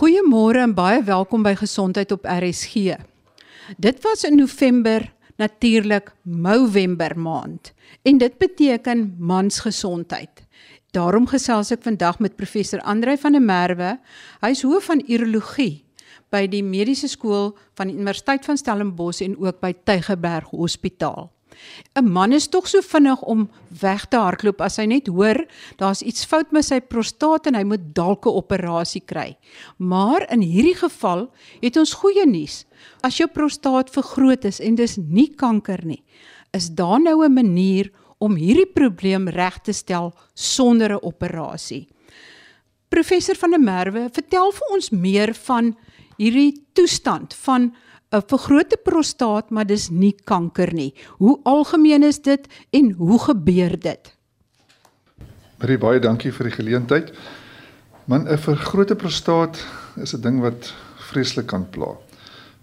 Goeiemôre en baie welkom by Gesondheid op RSG. Dit was in November natuurlik Movember maand en dit beteken mansgesondheid. Daarom gesels ek vandag met professor Andrei van der Merwe. Hy is hoof van urologie by die Mediese Skool van die Universiteit van Stellenbosch en ook by Tygerberg Hospitaal. 'n Man is tog so vinnig om weg te hardloop as hy net hoor daar's iets fout met sy prostaat en hy moet dalk 'n operasie kry. Maar in hierdie geval het ons goeie nuus. As jou prostaat vergroot is en dis nie kanker nie, is daar nou 'n manier om hierdie probleem reg te stel sonder 'n operasie. Professor van der Merwe, vertel vir ons meer van hierdie toestand van 'n vergrote prostaat, maar dis nie kanker nie. Hoe algemeen is dit en hoe gebeur dit? Baie baie dankie vir die geleentheid. Man 'n vergrote prostaat is 'n ding wat vreeslik kan pla.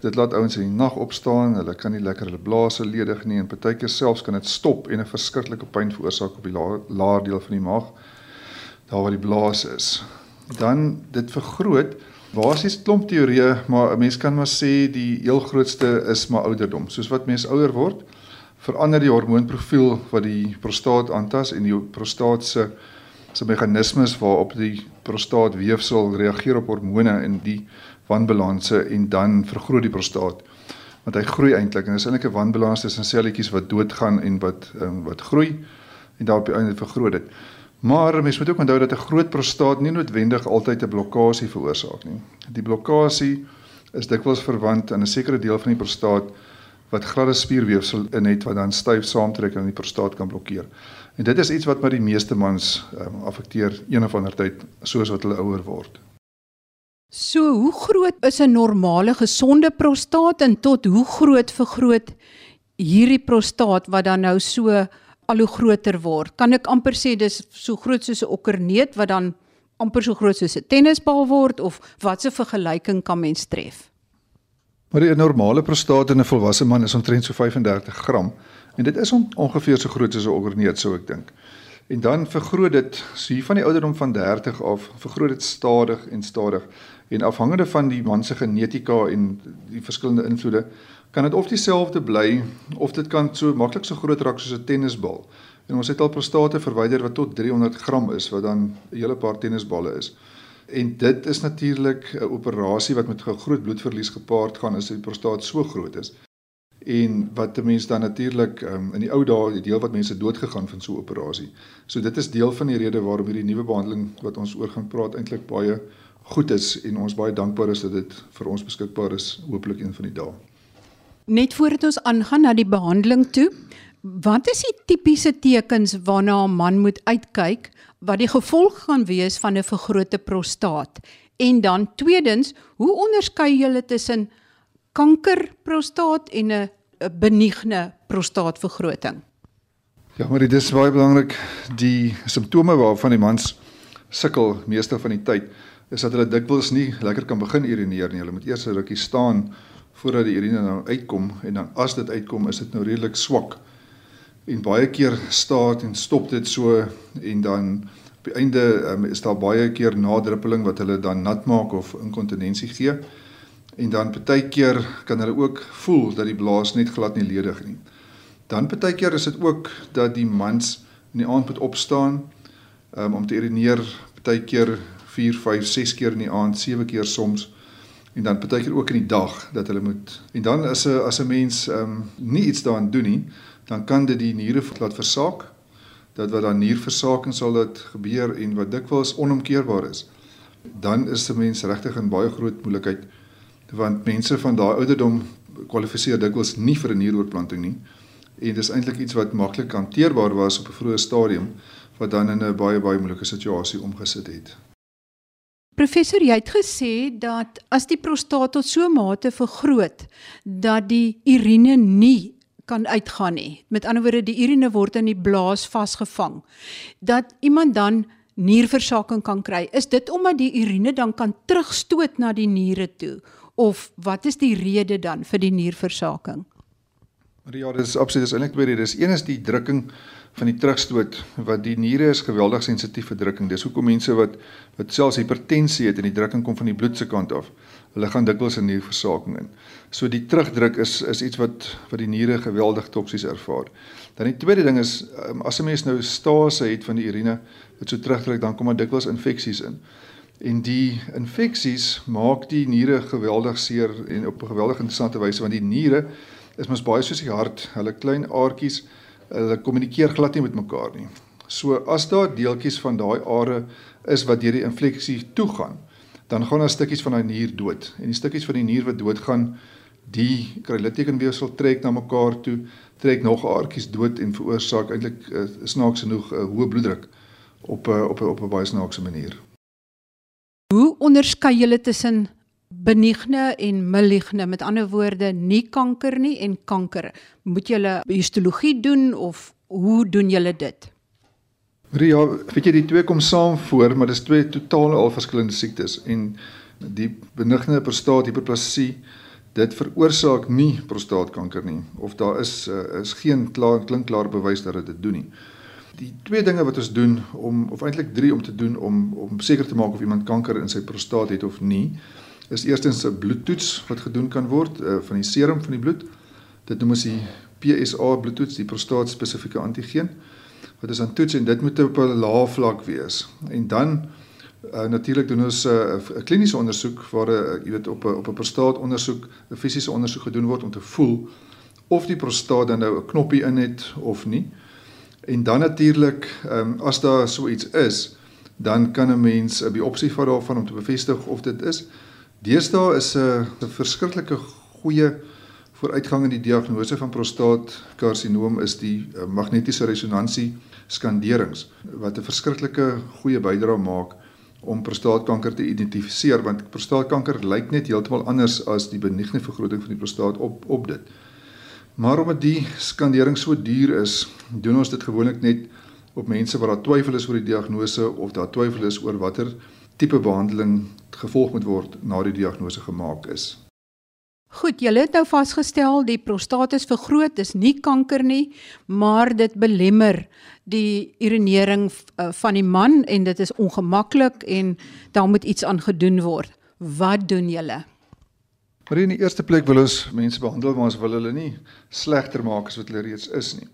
Dit laat ouens in die nag opstaan, hulle kan nie lekker hulle blaase ledig nie en partykeer selfs kan dit stop en 'n verskriklike pyn veroorsaak op die laer, laer deel van die maag daar waar die blaas is. Dan dit vergroot Basies klomp teorieë, maar 'n mens kan maar sê die heel grootste is maar ouderdom. Soos wat mens ouer word, verander die hormoonprofiel wat die prostaat aantas en die prostaat se se meganismes waarop die prostaatweefsel reageer op hormone in die wanbalanse en dan vergroot die prostaat. Want hy groei eintlik en dis eintlik 'n wanbalans tussen selletjies wat doodgaan en wat um, wat groei en daarop die einde vergroot dit. Maar mens moet ook onthou dat 'n groot prostaat nie noodwendig altyd 'n blokkade veroorsaak nie. Die blokkade is dikwels verwant aan 'n sekere deel van die prostaat wat gladde spierweefsel in het wat dan styf saamtrek en die prostaat kan blokkeer. En dit is iets wat maar die meeste mans um, affekteer een of ander tyd soos wat hulle ouer word. So, hoe groot is 'n normale gesonde prostaat en tot hoe groot vergroot hierdie prostaat wat dan nou so al hoe groter word. Kan ek amper sê dis so groot soos 'n okkerneet wat dan amper so groot soos 'n tennisbal word of watse vergelyking kan mens tref? Maar 'n normale prostaat in 'n volwasse man is omtrent so 35 gram en dit is on, ongeveer so groot soos 'n okkerneet sou ek dink. En dan vergroot dit so hier van die ouderdom van 30 af, vergroot dit stadig en stadig en afhangende van die man se genetika en die verskillende invloede kan dit of dieselfde bly of dit kan so maklik so groot raak soos 'n tennisbal. En ons het al prostate verwyder wat tot 300 gram is wat dan 'n hele paar tennisballe is. En dit is natuurlik 'n operasie wat met groot bloedverlies gepaard gaan as die prostaat so groot is. En wat die mens dan natuurlik um, in die ou dae die deel wat mense dood gegaan van so 'n operasie. So dit is deel van die rede waarom hierdie nuwe behandeling wat ons oor gaan praat eintlik baie goed is en ons baie dankbaar is dat dit vir ons beskikbaar is hopelik een van die dae. Net voordat ons aangaan na die behandeling toe, wat is die tipiese tekens waarna 'n man moet uitkyk wat die gevolg gaan wees van 'n vergrote prostaat? En dan tweedens, hoe onderskei jy tussen kankerprostaat en 'n benigne prostaatvergroting? Ja, maar dit is baie belangrik die simptome waarvan die mans sukkel meeste van die tyd is dat hulle dikwels nie lekker kan begin urineer nie. Hulle moet eers 'n rukkie staan voordat die urine nou uitkom en dan as dit uitkom is dit nou redelik swak. En baie keer staat en stop dit so en dan op die einde um, is daar baie keer nadruppeling wat hulle dan nat maak of inkontinensie gee. En dan partykeer kan hulle ook voel dat die blaas net glad nie ledig nie. Dan partykeer is dit ook dat die mans in die aand moet opstaan um, om te urineer, partykeer 4, 5, 6 keer in die aand, 7 keer soms en dan partykeer ook in die dag dat hulle moet en dan as 'n as 'n mens ehm um, nie iets daaraan doen nie dan kan dit die niere laat versaak dat wat dan nierversaking sal dit gebeur en wat dikwels onomkeerbaar is dan is 'n mens regtig in baie groot moeilikheid want mense van daai ouderdom kwalifiseer dikwels nie vir 'n nieroortplanting nie en dis eintlik iets wat maklik hanteerbaar was op 'n vroeë stadium wat dan in 'n baie baie moeilike situasie omgesit het. Professor, jy het gesê dat as die prostaat tot so 'n mate vergroot dat die urine nie kan uitgaan nie. Met ander woorde, die urine word in die blaas vasgevang. Dat iemand dan nierversaking kan kry. Is dit omdat die urine dan kan terugstoot na die niere toe of wat is die rede dan vir die nierversaking? Ja, dis absoluut is eintlik twee redes. Een is die drukking van die terugstoot wat die niere is geweldig sensitief vir drukking. Dis hoekom mense wat wat selfs hipertensie het en die drukking kom van die bloed se kant af, hulle gaan dikwels 'n nierversaking in. So die terugdruk is is iets wat wat die niere geweldig toksies ervaar. Dan die tweede ding is um, as 'n mens nou stase het van die urine wat so terugdruk, dan kom daar dikwels infeksies in. En die infeksies maak die niere geweldig seer en op 'n geweldig interessante wyse want die niere is mos baie soos die hart, hulle klein aartjies, hulle kommunikeer glad nie met mekaar nie. So as daar deeltjies van daai are is wat deur die infeksie toegaan, dan gaan daar stukkies van daai nier dood. En die stukkies van die nier wat doodgaan, die kry littekenweefsel trek na mekaar toe, trek nog aardjies dood en veroorsaak eintlik uh, snaaks genoeg 'n uh, hoë bloeddruk op uh, op op 'n baie snaakse manier. Hoe onderskei julle tussen benigne en maligne? Met ander woorde, nie kanker nie en kanker. Moet julle histologie doen of hoe doen julle dit? Ja, weet jy die twee kom saam voor, maar dis twee totaal al verskillende siektes en die benigne prostaathiperplasie dit veroorsaak nie prostaatkanker nie of daar is uh, is geen klaar klinkklare bewys dat dit dit doen nie. Die twee dinge wat ons doen om of eintlik drie om te doen om om seker te maak of iemand kanker in sy prostaat het of nie, is eerstens 'n bloedtoets wat gedoen kan word uh, van die serum van die bloed. Dit noem ons die PSA bloedtoets, die prostaat spesifieke antigeen wat ons aan toets en dit moet op 'n lae vlak wees. En dan uh, natuurlik doen ons 'n uh, kliniese ondersoek waar uh, jy weet op 'n op 'n prostaat ondersoek, 'n fisiese ondersoek gedoen word om te voel of die prostaat dan nou 'n knoppie in het of nie. En dan natuurlik, um, as daar so iets is, dan kan 'n mens 'n biopsie vat daarvan om te bevestig of dit is. Deesdae is 'n 'n verskriklike goeie vooruitgang in die diagnose van prostaatkarsinoom is die uh, magnetiese resonansie skanderings wat 'n verskriklike goeie bydrae maak om prostaatkanker te identifiseer want prostaatkanker lyk net heeltemal anders as die benigne vergroting van die prostaat op op dit. Maar omdat die skandering so duur is, doen ons dit gewoonlik net op mense wat daar twyfel is oor die diagnose of daar twyfel is oor watter tipe behandeling gevolg moet word na die diagnose gemaak is. Goed, julle het nou vasgestel die prostaat is vergroot, dis nie kanker nie, maar dit belemmer die urinering uh, van die man en dit is ongemaklik en daar moet iets aan gedoen word. Wat doen julle? Maar in die eerste plek wil ons mense behandel maar ons wil hulle nie slegter maak as wat hulle reeds is nie.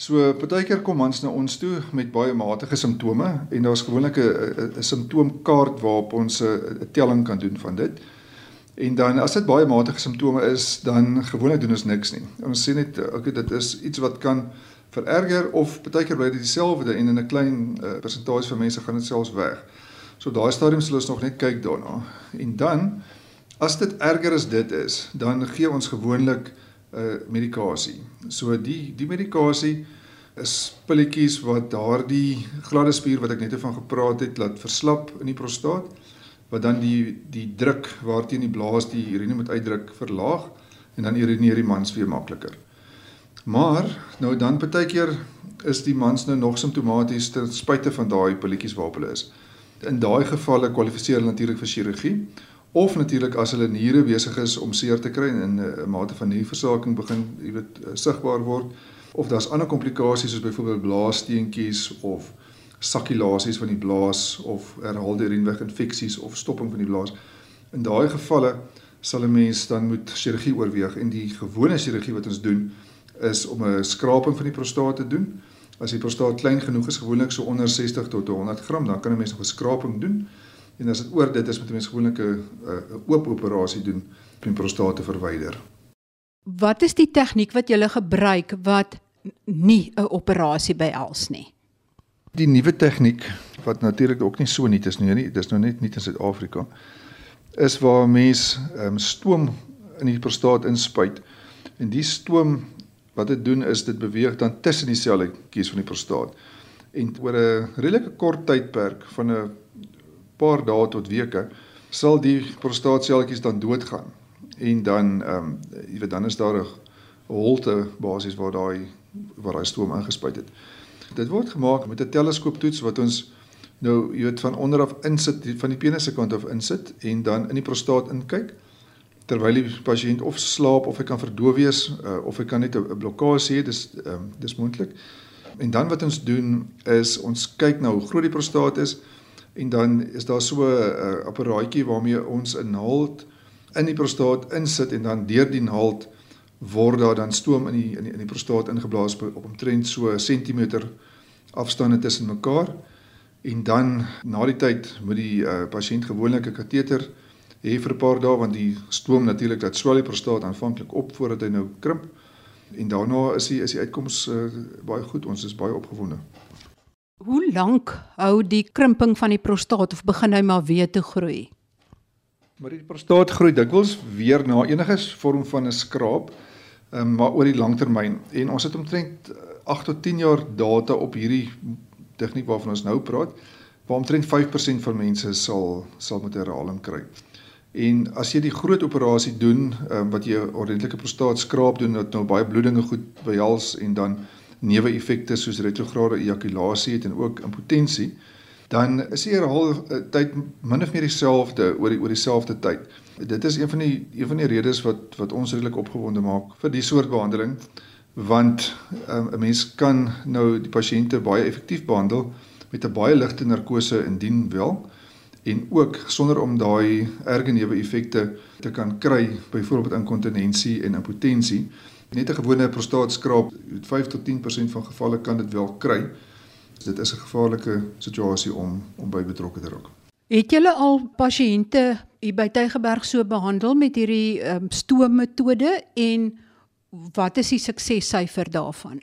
So partykeer kom mans na ons toe met baie matige simptome en daar's gewoonlik 'n simptoomkaart waarop ons 'n telling kan doen van dit. En dan as dit baie matige simptome is, dan gewoonlik doen ons niks nie. Ons sê net okay, dit is iets wat kan vererger of baie keer bly dit dieselfde en in 'n klein uh, persentasie van mense gaan dit selfs weg. So daai stadium sal ons nog net kyk daarna. En dan as dit erger as dit is, dan gee ons gewoonlik 'n uh, medikasie. So die die medikasie is pilletjies wat daardie gladde spier wat ek net van gepraat het laat verslap in die prostaat wat dan die die druk waarteen die blaas die urine moet uitdruk verlaag en dan urineer die mans weer makliker. Maar nou dan baie keer is die mans nou nog simptomaties ten spyte van daai pilletjies waarop hulle is. In daai gevalle kwalifiseer hulle natuurlik vir chirurgie of natuurlik as hulle niere besig is om seer te kry en 'n mate van nierversaking begin, jy weet, eh, sigbaar word of daar's ander komplikasies soos byvoorbeeld blaassteentjies of sakkulasies van die blaas of herhaalde urineweg infeksies of stopping van die blaas. In daai gevalle sal 'n mens dan moet chirurgie oorweeg en die gewone chirurgie wat ons doen is om 'n skraping van die prostaat te doen. As die prostaat klein genoeg is, gewoonlik so onder 60 tot 100 gram, dan kan 'n mens nog 'n skraping doen. En as dit oor dit is, moet 'n mens gewoonlik 'n oop operasie doen om die prostaat te verwyder. Wat is die tegniek wat jy gebruik wat nie 'n operasie behels nie? Die nuwe tegniek wat natuurlik ook nie so nuut is nie, dis nou net nie in Suid-Afrika. Is waar mens um, stoom in die prostaat inspuit en die stoom wat dit doen is dit beweeg dan tussen die selletjies van die prostaat. En oor 'n redelike kort tydperk van 'n paar dae tot weke sal die prostaatselletjies dan doodgaan. En dan ehm um, jy weet dan is daar 'n holte basies waar daai waar daai stoom ingespuit het. Dit word gemaak met 'n teleskooptoets wat ons nou jy weet van onder af insit van die penis se kant af insit en dan in die prostaat inkyk terwyl die pasiënt of slaap of hy kan verdoof wees uh, of hy kan net 'n blokkade hê dis um, dis moontlik En dan wat ons doen is ons kyk na hoe groot die prostaat is en dan is daar so 'n uh, apparaatjie waarmee ons 'n naald in die prostaat insit en dan deur die naald word daar dan stoom in die in die, in die prostaat ingeblaas op omtrent so 'n sentimeter afstande tussen mekaar. En dan na die tyd moet die uh, pasiënt gewoonlik 'n kateter hê vir 'n paar dae want die stoom natuurlik dat swel die prostaat aanvanklik op voordat hy nou krimp. En daarna is die is die uitkoms uh, baie goed. Ons is baie opgewonde. Hoe lank hou die krimping van die prostaat of begin hy maar weer te groei? Maar die prostaat groei dikwels weer na enige vorm van 'n skraap, um, maar oor die langtermyn. En ons het omtrent 8 tot 10 jaar data op hierdie tegniek waarvan ons nou praat, waar omtrent 5% van mense sal sal met herhaling kry. En as jy die groot operasie doen, um, wat jy 'n ordentlike prostaat skraap doen wat nou baie bloedinge goed behels en dan neeweffekte soos retrograde ejakulasie het en ook impotensie, dan is die herhaal eh, tyd min of meer dieselfde oor die oor dieselfde tyd. Dit is een van die een van die redes wat wat ons redelik opgewonde maak vir die soort behandeling want um, 'n mens kan nou die pasiënte baie effektief behandel met 'n baie ligte narkose indien wel en ook sonder om daai erge neeweffekte te kan kry byvoorbeeld inkontinensie en impotensie net 'n gewone prostaatskraap 5 tot 10% van gevalle kan dit wel kry dit is 'n gevaarlike situasie om om by betrokke te raak. Het julle al pasiënte hier by Tygerberg so behandel met hierdie um, stoommetode en wat is die suksessyfer daarvan?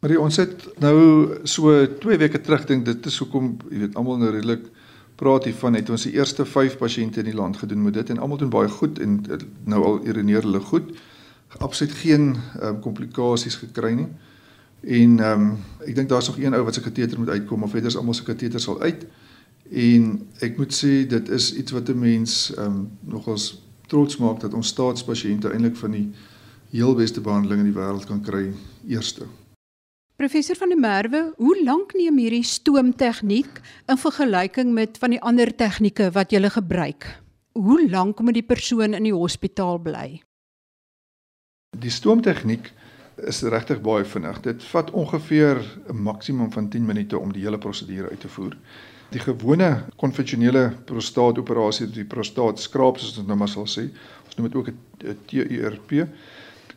Maar ons het nou so 2 weke terug dink dit is hoekom jy weet almal nou redelik praat hiervan het ons die eerste 5 pasiënte in die land gedoen met dit en almal doen baie goed en nou al urineer hulle goed. Absoluut geen um, komplikasies gekry nie. En ehm um, ek dink daar's nog een ou wat se kateter moet uitkom of verder is almal se kateter sal uit. En ek moet sê dit is iets wat 'n mens ehm um, nogals trots maak dat ons staatspasiënte eintlik van die heel beste behandeling in die wêreld kan kry eerste. Professor van der Merwe, hoe lank neem hierdie stoomtegniek in vergelyking met van die ander tegnieke wat jy gebruik? Hoe lank moet die persoon in die hospitaal bly? Die stoomtegniek is regtig baie vinnig. Dit vat ongeveer 'n maksimum van 10 minute om die hele prosedure uit te voer. Die gewone konvensionele prostaatoperasie, die prostaatskraap soos ons nou maar sal sê, ons noem dit ook 'n TURP.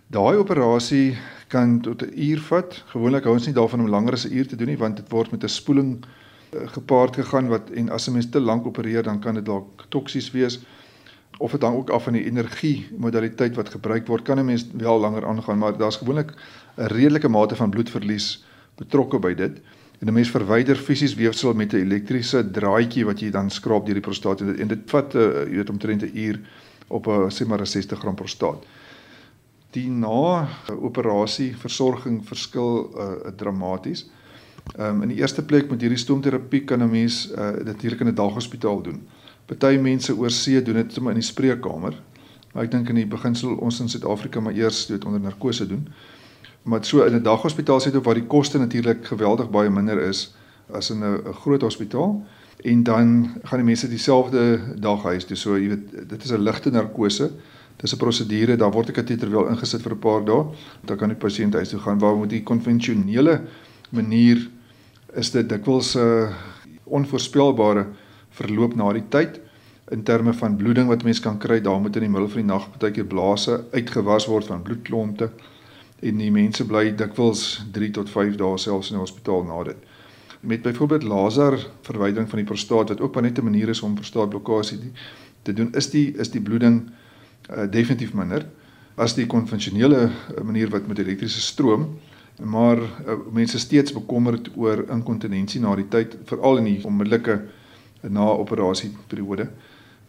Daai operasie kan tot 'n uur vat. Gewoonlik hou ons nie daarvan om langer as 'n uur te doen nie want dit word met 'n spoeling eh, gepaard gegaan wat en as 'n mens te lank opereer dan kan dit dalk toksies wees of dit hang ook af van die energie modaliteit wat gebruik word kan 'n mens wel langer aangaan maar daar's gewoonlik 'n redelike mate van bloedverlies betrokke by dit. En 'n mens verwyder fisies weefsel met 'n elektriese draadjie wat jy dan skraap deur die prostaat en dit, en dit vat uh, jy weet omtrent 'n uur op 'n sê maar 'n 60 gram prostaat. Die na operasie versorging verskil uh, dramaties. Um, in die eerste plek met hierdie stoomterapie kan 'n mens uh, dit natuurlik in 'n daghospitaal doen Party mense oor see doen dit sommer in die spreekkamer. Maar ek dink in die beginsel ons in Suid-Afrika maar eers dit onder narkose doen. Maar so in 'n daghospitaal sit ook waar die koste natuurlik geweldig baie minder is as in 'n groot hospitaal en dan gaan die mense dieselfde dag huis toe. So jy weet dit is 'n ligte narkose. Dis 'n prosedure, daar word 'n kateter wel ingesit vir 'n paar dae. Dan kan die pasiënt huis toe gaan waar moet die konvensionele manier is dit dikwels 'n uh, onvoorspelbare verloop na die tyd. In terme van bloeding wat mens kan kry daar moet in die middel van die nag partykeer blaase uitgewas word van bloedklonte en die mense bly dikwels 3 tot 5 dae selfs in die hospitaal na dit. Met byvoorbeeld laser verwydering van die prostaat wat ook maar net 'n manier is om prostaatblokkade te doen is die is die bloeding uh, definitief minder as die konvensionele uh, manier wat met elektriese stroom maar uh, mense steeds bekommerd oor inkontinensie na die tyd veral in die onmiddellike na operasie periode.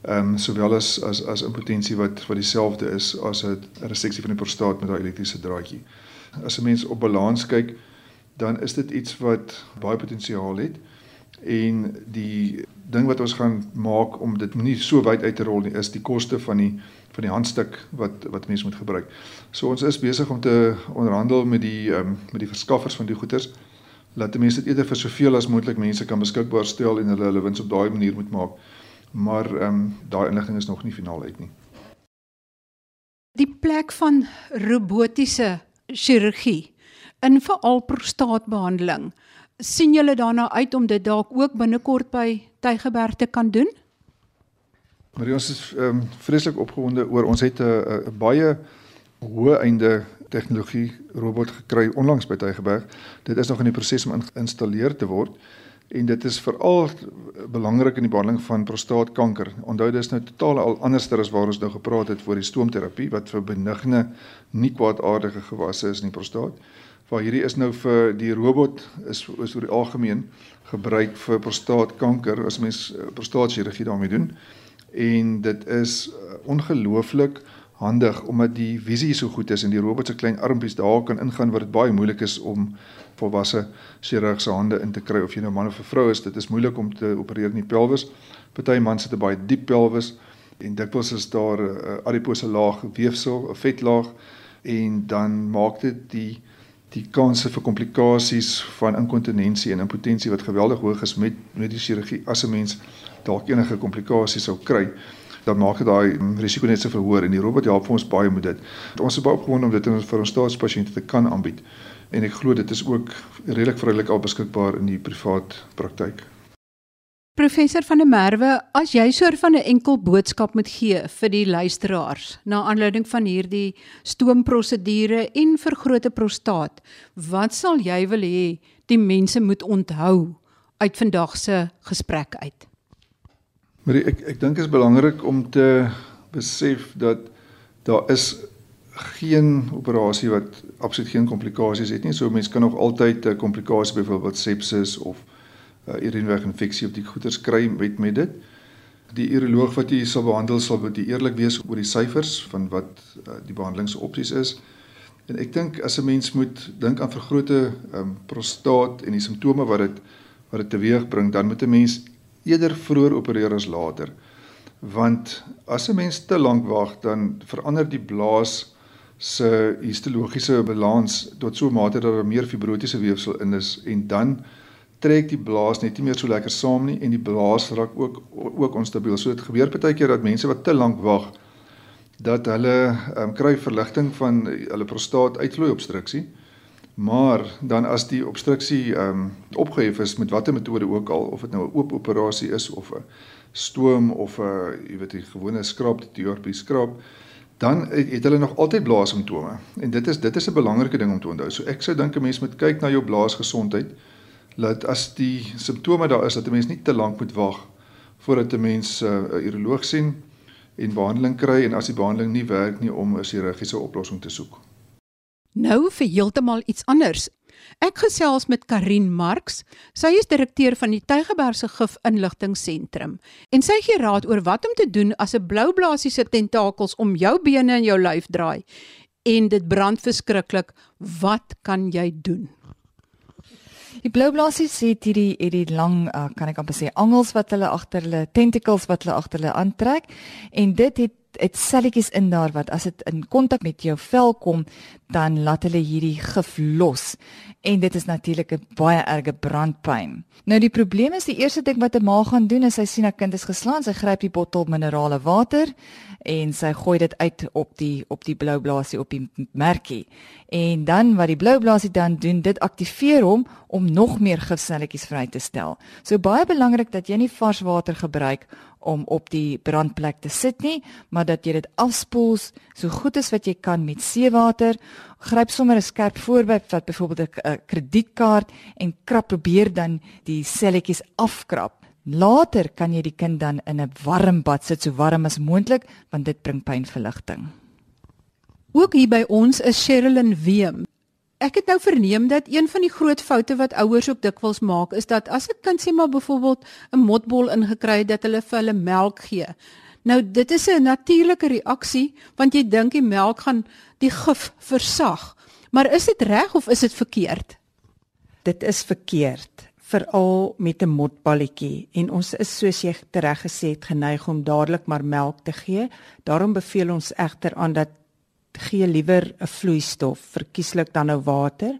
Ehm um, sowel as as as impotensie wat wat dieselfde is as 'n reseksie van die prostaat met daai elektriese draadjie. As 'n mens op balans kyk, dan is dit iets wat baie potensiaal het en die ding wat ons gaan maak om dit nie so wyd uit te rol nie is die koste van die van die handstuk wat wat mense moet gebruik. So ons is besig om te onderhandel met die um, met die verskaffers van die goederes laat mense dit eerder vir soveel as moontlik mense kan beskikbaar stel en hulle hulle wins op daai manier moet maak. Maar ehm um, daai inligting is nog nie finaal uit nie. Die plek van robotiese chirurgie in veral prostaatbehandeling. sien julle daarna uit om dit dalk ook binnekort by Tygerberg te kan doen? Maar ons is ehm um, vreeslik opgewonde oor ons het 'n baie hoë einde tegnologie robot gekry onlangs by Tygerberg. Dit is nog in die proses om geïnstalleer te word en dit is veral belangrik in die behandeling van prostaatkanker. Onthou dis nou totaal al anderster as waar ons nou gepraat het voor die stoomterapie wat vir benigne nie kwaadaardige gewasse is in die prostaat. Waar hierdie is nou vir die robot is is oor die algemeen gebruik vir prostaatkanker as mens prostaatchirurgie daarmee doen. En dit is ongelooflik handig omdat die visie so goed is en die robot se klein armpies daar kan ingaan wat dit baie moeilik is om volwasse chirurg se hande in te kry. Of jy nou man of 'n vrou is dit is moeilik om te opereer in die pelvis. Party mans het 'n baie diep pelvis en dikwels is daar 'n adipose laag weefsel 'n vetlaag. En dan maak dit die die kanse vir komplikasies van inkontinensie en impotensie wat geweldig hoog is met met die chirurgie as 'n mens dalk enige komplikasies sou kry dan maak dit daai risiko net so verhoor en die robot help vir ons baie met dit. Ons is baie opgewonde om dit in vir ons staatspasiënte te kan aanbied en ek glo dit is ook redelik vrylik al beskikbaar in die privaat praktyk. Professor van der Merwe, as jy soort van 'n enkel boodskap moet gee vir die luisteraars na aanleiding van hierdie stoomprosedure en vergrote prostaat, wat sal jy wil hê die mense moet onthou uit vandag se gesprek uit? Maar ek ek dink is belangrik om te besef dat daar is geen operasie wat absoluut geen komplikasies het nie. So mense kan nog altyd 'n komplikasie byvoorbeeld sepsis of 'n uh, urineweginfeksie of die goeters kry met met dit. Die uroloog wat jy sal behandel sal moet eerlik wees oor die syfers van wat uh, die behandelingsopsies is. En ek dink as 'n mens moet dink aan vergrote um, prostaat en die simptome wat dit wat dit teweegbring, dan moet 'n mens eerder vroeër opereer as later. Want as 'n mens te lank wag, dan verander die blaas se histologiese balans tot so 'n mate dat daar meer fibrotiese weefsel in is en dan trek die blaas net nie meer so lekker saam nie en die blaas raak ook ook onstabiel. So dit gebeur baie keer dat mense wat te lank wag dat hulle um, kry verligting van hulle prostaat uitvloei obstruksie. Maar dan as die obstruksie ehm um, opgehef is met watter metode ook al of dit nou 'n oop operasie is of 'n stoom of 'n jy weet die gewone skraap die TURP skraap dan het hulle nog altyd blaasimptome en dit is dit is 'n belangrike ding om te onthou. So ek sou dink 'n mens moet kyk na jou blaasgesondheid. Laat as die simptome daar is dat 'n mens nie te lank moet wag voordat 'n mens eh, 'n uh, uroloog sien en behandeling kry en as die behandeling nie werk nie om 'n chirurgiese oplossing te soek. Nou vir heeltemal iets anders. Ek gesels met Karin Marx. Sy is direkteur van die Tygerbergse Gif Inligtingseentrum en sy gee raad oor wat om te doen as 'n blou blaasie se tentakels om jou bene en jou lyf draai en dit brand verskriklik. Wat kan jy doen? Die blou blaasies het hierdie hierdie lang uh, kan ek amper sê angels wat hulle agter hulle tentacles wat hulle agter hulle aantrek en dit het dit selletjies in daar wat as dit in kontak met jou vel kom, dan laat hulle hierdie gif los. En dit is natuurlik 'n baie erge brandpyn. Nou die probleem is die eerste ding wat 'n ma gaan doen is sy sien haar kind is geslaan, sy gryp die bottel minerale water en sy gooi dit uit op die op die blou blaasie op die merkie. En dan wat die blou blaasie dan doen, dit aktiveer hom om nog meer gifselletjies vry te stel. So baie belangrik dat jy nie vars water gebruik om op die brandplek te sit nie, maar dat jy dit afspoel so goed as wat jy kan met seewater. Gryp sommer 'n skerp voorbeeld wat byvoorbeeld 'n kredietkaart en krap probeer dan die selletjies afkrap. Later kan jy die kind dan in 'n warm bad sit, so warm as moontlik, want dit bring pynverligting. Ook hier by ons is Sherilyn Weem ek het nou verneem dat een van die groot foute wat ouers ook dikwels maak is dat as 'n kind sê maar byvoorbeeld 'n motbol ingekry het dat hulle vir hulle melk gee. Nou dit is 'n natuurlike reaksie want jy dink die melk gaan die gif versag. Maar is dit reg of is dit verkeerd? Dit is verkeerd veral met 'n motballetjie en ons is soos jy reg gesê het geneig om dadelik maar melk te gee. Daarom beveel ons egter aan dat gee liewer 'n vloeistof, verkieslik dan nou water,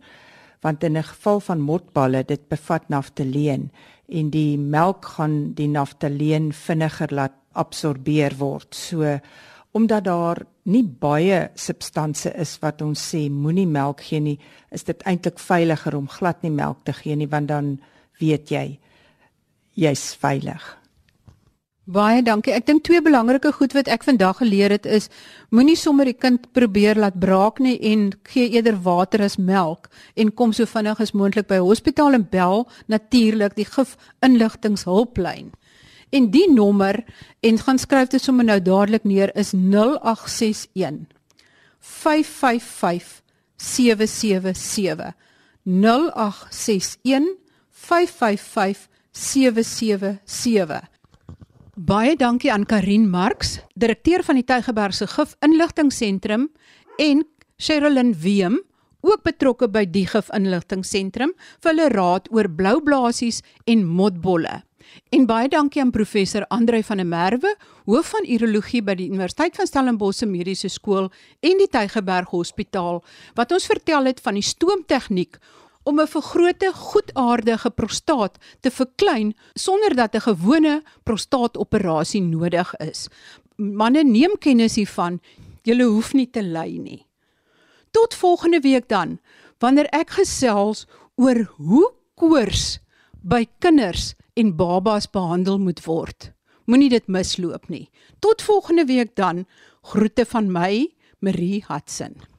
want in 'n geval van motballe dit bevat naftaleen en die melk gaan die naftaleen vinniger laat absorbeer word. So omdat daar nie baie substansie is wat ons sê moenie melk gee nie, is dit eintlik veiliger om glad nie melk te gee nie want dan weet jy jy's veilig. Baie dankie. Ek dink twee belangrike goed wat ek vandag geleer het is moenie sommer die kind probeer laat braak nie en gee eerder water as melk en kom so vinnig as moontlik by hospitaal en bel natuurlik die gif inligtingshulplyn. En die nommer en gaan skryf dit sommer nou dadelik neer is 0861 555 777 0861 555 777 Baie dankie aan Karin Marx, direkteur van die Tygerbergse Gif Inligtingseentrum en Sherilyn Weem, ook betrokke by die Gif Inligtingseentrum vir hulle raad oor blou blaasies en motbolle. En baie dankie aan professor Andrei van der Merwe, hoof van urologie by die Universiteit van Stellenbosch Mediese Skool en die Tygerberg Hospitaal, wat ons vertel het van die stoomtegniek om 'n vergrote goedaardige prostaat te verklein sonder dat 'n gewone prostaatoperasie nodig is. Manne neem kennis hiervan, jy hoef nie te ly nie. Tot volgende week dan, wanneer ek gesels oor hoe koors by kinders en babas behandel moet word. Moenie dit misloop nie. Tot volgende week dan. Groete van my, Marie Hudson.